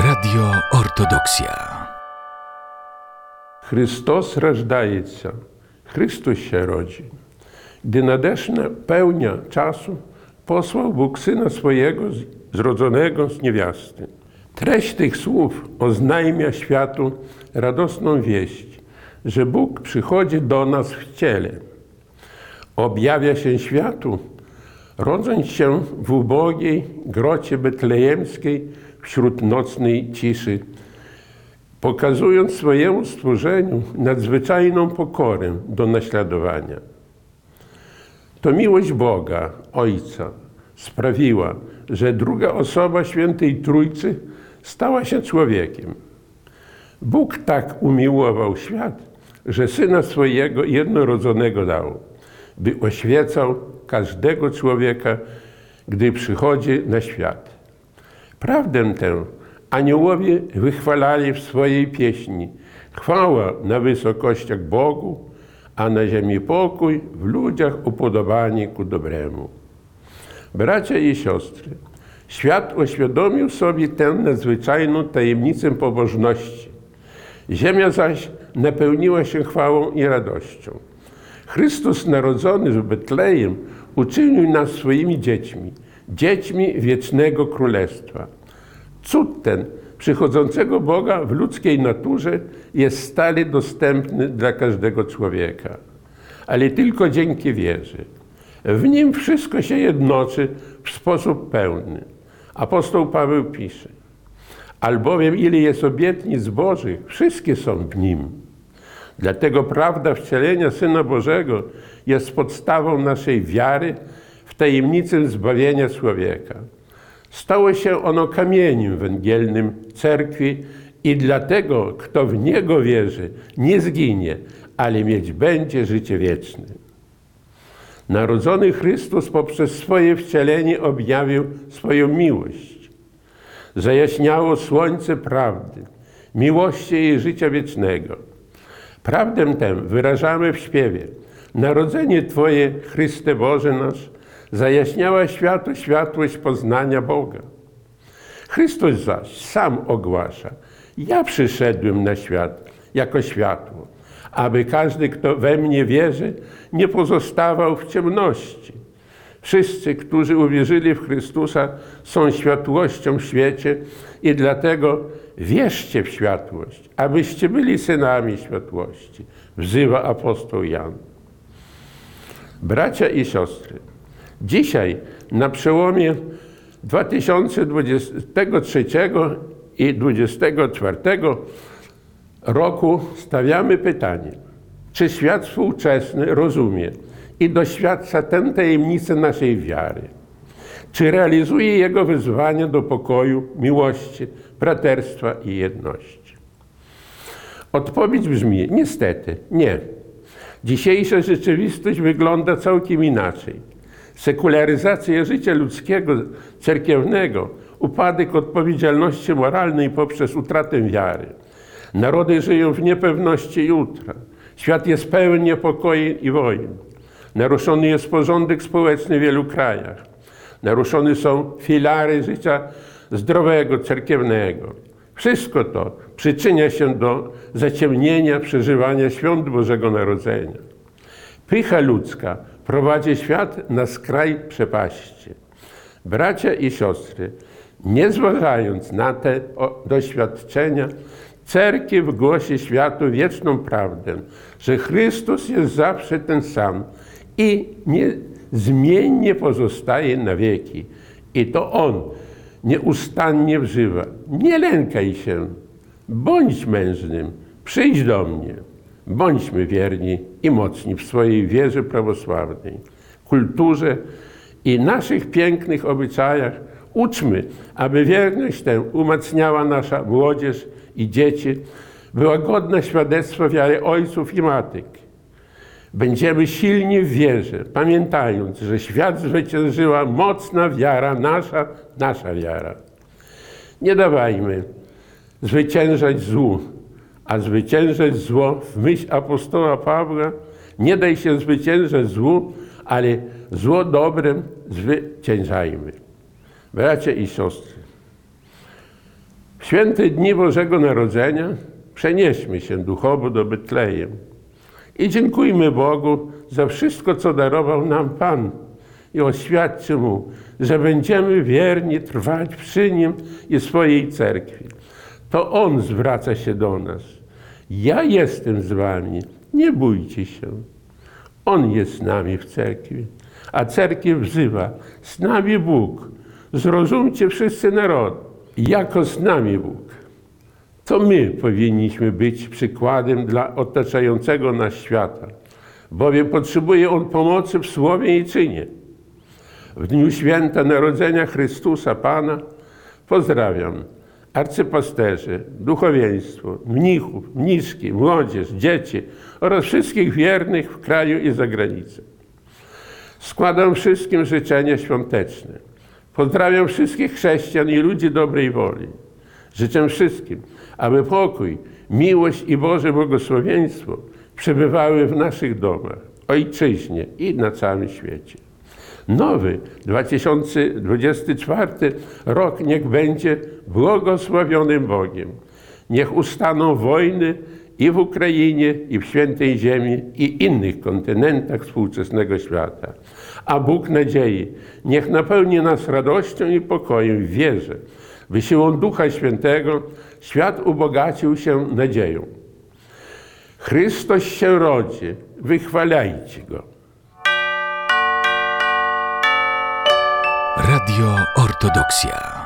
Radio Ortodoksja. Христос рождається, Христос się rodzi. Gdy nadeszła pełnia czasu, posłał Bóg Syna swojego z- zrodzonego z niewiasty. Treść tych słów oznajmia światu radosną wieść, że Bóg przychodzi do nas w ciele. Objawia się światu, rodząc się w ubogiej grocie betlejemskiej wśród nocnej ciszy, pokazując swojemu stworzeniu nadzwyczajną pokorę do naśladowania. To miłość Boga, Ojca, sprawiła, że druga osoba świętej Trójcy stała się człowiekiem. Bóg tak umiłował świat, że Syna swojego jednorodzonego dał, by oświecał każdego człowieka, gdy przychodzi na świat. Prawdę tę aniołowie wychwalali w swojej pieśni. Chwała na wysokościach Bogu, a na ziemi pokój, w ludziach upodobanie ku dobremu. Bracia i siostry, świat oświadomił sobie tę nadzwyczajną tajemnicę pobożności. Ziemia zaś napełniła się chwałą i radością. Chrystus narodzony w Betlejem uczynił nas swoimi dziećmi, dziećmi wiecznego królestwa. Cud ten przychodzącego Boga w ludzkiej naturze jest stale dostępny dla każdego człowieka, ale tylko dzięki wierze. W nim wszystko się jednoczy w sposób pełny. Apostoł Paweł pisze, albowiem ile jest obietnic Bożych, wszystkie są w nim. Dlatego prawda wcielenia Syna Bożego jest podstawą naszej wiary w tajemnicę zbawienia człowieka. Stało się ono kamieniem węgielnym cerkwi i dlatego, kto w niego wierzy, nie zginie, ale mieć będzie życie wieczne. Narodzony Chrystus poprzez swoje wcielenie objawił swoją miłość. Zajaśniało słońce prawdy, miłości i życia wiecznego. Prawdę tę wyrażamy w śpiewie. Narodzenie Twoje, Chryste Boże nasz, zajaśniała światu światłość poznania Boga. Chrystus zaś sam ogłasza, ja przyszedłem na świat jako światło, aby każdy, kto we mnie wierzy, nie pozostawał w ciemności. Wszyscy, którzy uwierzyli w Chrystusa, są światłością w świecie i dlatego wierzcie w światłość, abyście byli synami światłości, wzywa apostoł Jan. Bracia i siostry, dzisiaj na przełomie 2023 i 2024 roku stawiamy pytanie, czy świat współczesny rozumie i doświadcza tę tajemnicę naszej wiary? Czy realizuje jego wyzwania do pokoju, miłości, braterstwa i jedności? Odpowiedź brzmi: niestety, nie. Dzisiejsza rzeczywistość wygląda całkiem inaczej. Sekularyzacja życia ludzkiego, cerkiewnego, upadek odpowiedzialności moralnej poprzez utratę wiary. Narody żyją w niepewności jutra. Świat jest pełen niepokoi i wojen. Naruszony jest porządek społeczny w wielu krajach. Naruszone są filary życia zdrowego, cerkiewnego. Wszystko to przyczynia się do zaciemnienia przeżywania świąt Bożego Narodzenia. Pycha ludzka prowadzi świat na skraj przepaści. Bracia i siostry, nie zważając na te doświadczenia, cerkiew głosi światu wieczną prawdę, że Chrystus jest zawsze ten sam i niezmiennie pozostaje na wieki. I to On nieustannie wzywa. Nie lękaj się, bądź mężnym, przyjdź do mnie. Bądźmy wierni i mocni w swojej wierze prawosławnej, kulturze i naszych pięknych obyczajach. Uczmy, aby wierność tę umacniała nasza młodzież i dzieci, była godna świadectwa wiary ojców i matek. Będziemy silni w wierze, pamiętając, że świat zwyciężyła mocna wiara, nasza, nasza wiara. Nie dawajmy zwyciężać złu, a zwyciężać zło w myśl apostoła Pawła. Nie daj się zwyciężać złu, ale zło dobrem zwyciężajmy. Bracia i siostry, W święte dni Bożego Narodzenia przenieśmy się duchowo do Betlejem i dziękujmy Bogu za wszystko, co darował nam Pan i oświadczy Mu, że będziemy wierni trwać przy Nim i swojej cerkwi. To On zwraca się do nas. Ja jestem z Wami, nie bójcie się. On jest z nami w cerkwi, a cerkiew wzywa, z nami Bóg. Zrozumcie wszyscy narody, jako z nami Bóg. To my powinniśmy być przykładem dla otaczającego nas świata, bowiem potrzebuje on pomocy w słowie i czynie. W dniu święta Narodzenia Chrystusa Pana pozdrawiam arcypasterzy, duchowieństwo, mnichów, mniszki, młodzież, dzieci oraz wszystkich wiernych w kraju i za granicą. Składam wszystkim życzenia świąteczne. Pozdrawiam wszystkich chrześcijan i ludzi dobrej woli. Życzę wszystkim, aby pokój, miłość i Boże błogosławieństwo przebywały w naszych domach, ojczyźnie i na całym świecie. Nowy 2024 rok niech będzie błogosławionym Bogiem. Niech ustaną wojny i w Ukrainie, i w Świętej Ziemi, i innych kontynentach współczesnego świata. A Bóg nadziei niech napełni nas radością i pokojem w wierze, by Ducha Świętego świat ubogacił się nadzieją. Chrystus się rodzi, wychwalajcie Go. Radio Ortodoksja.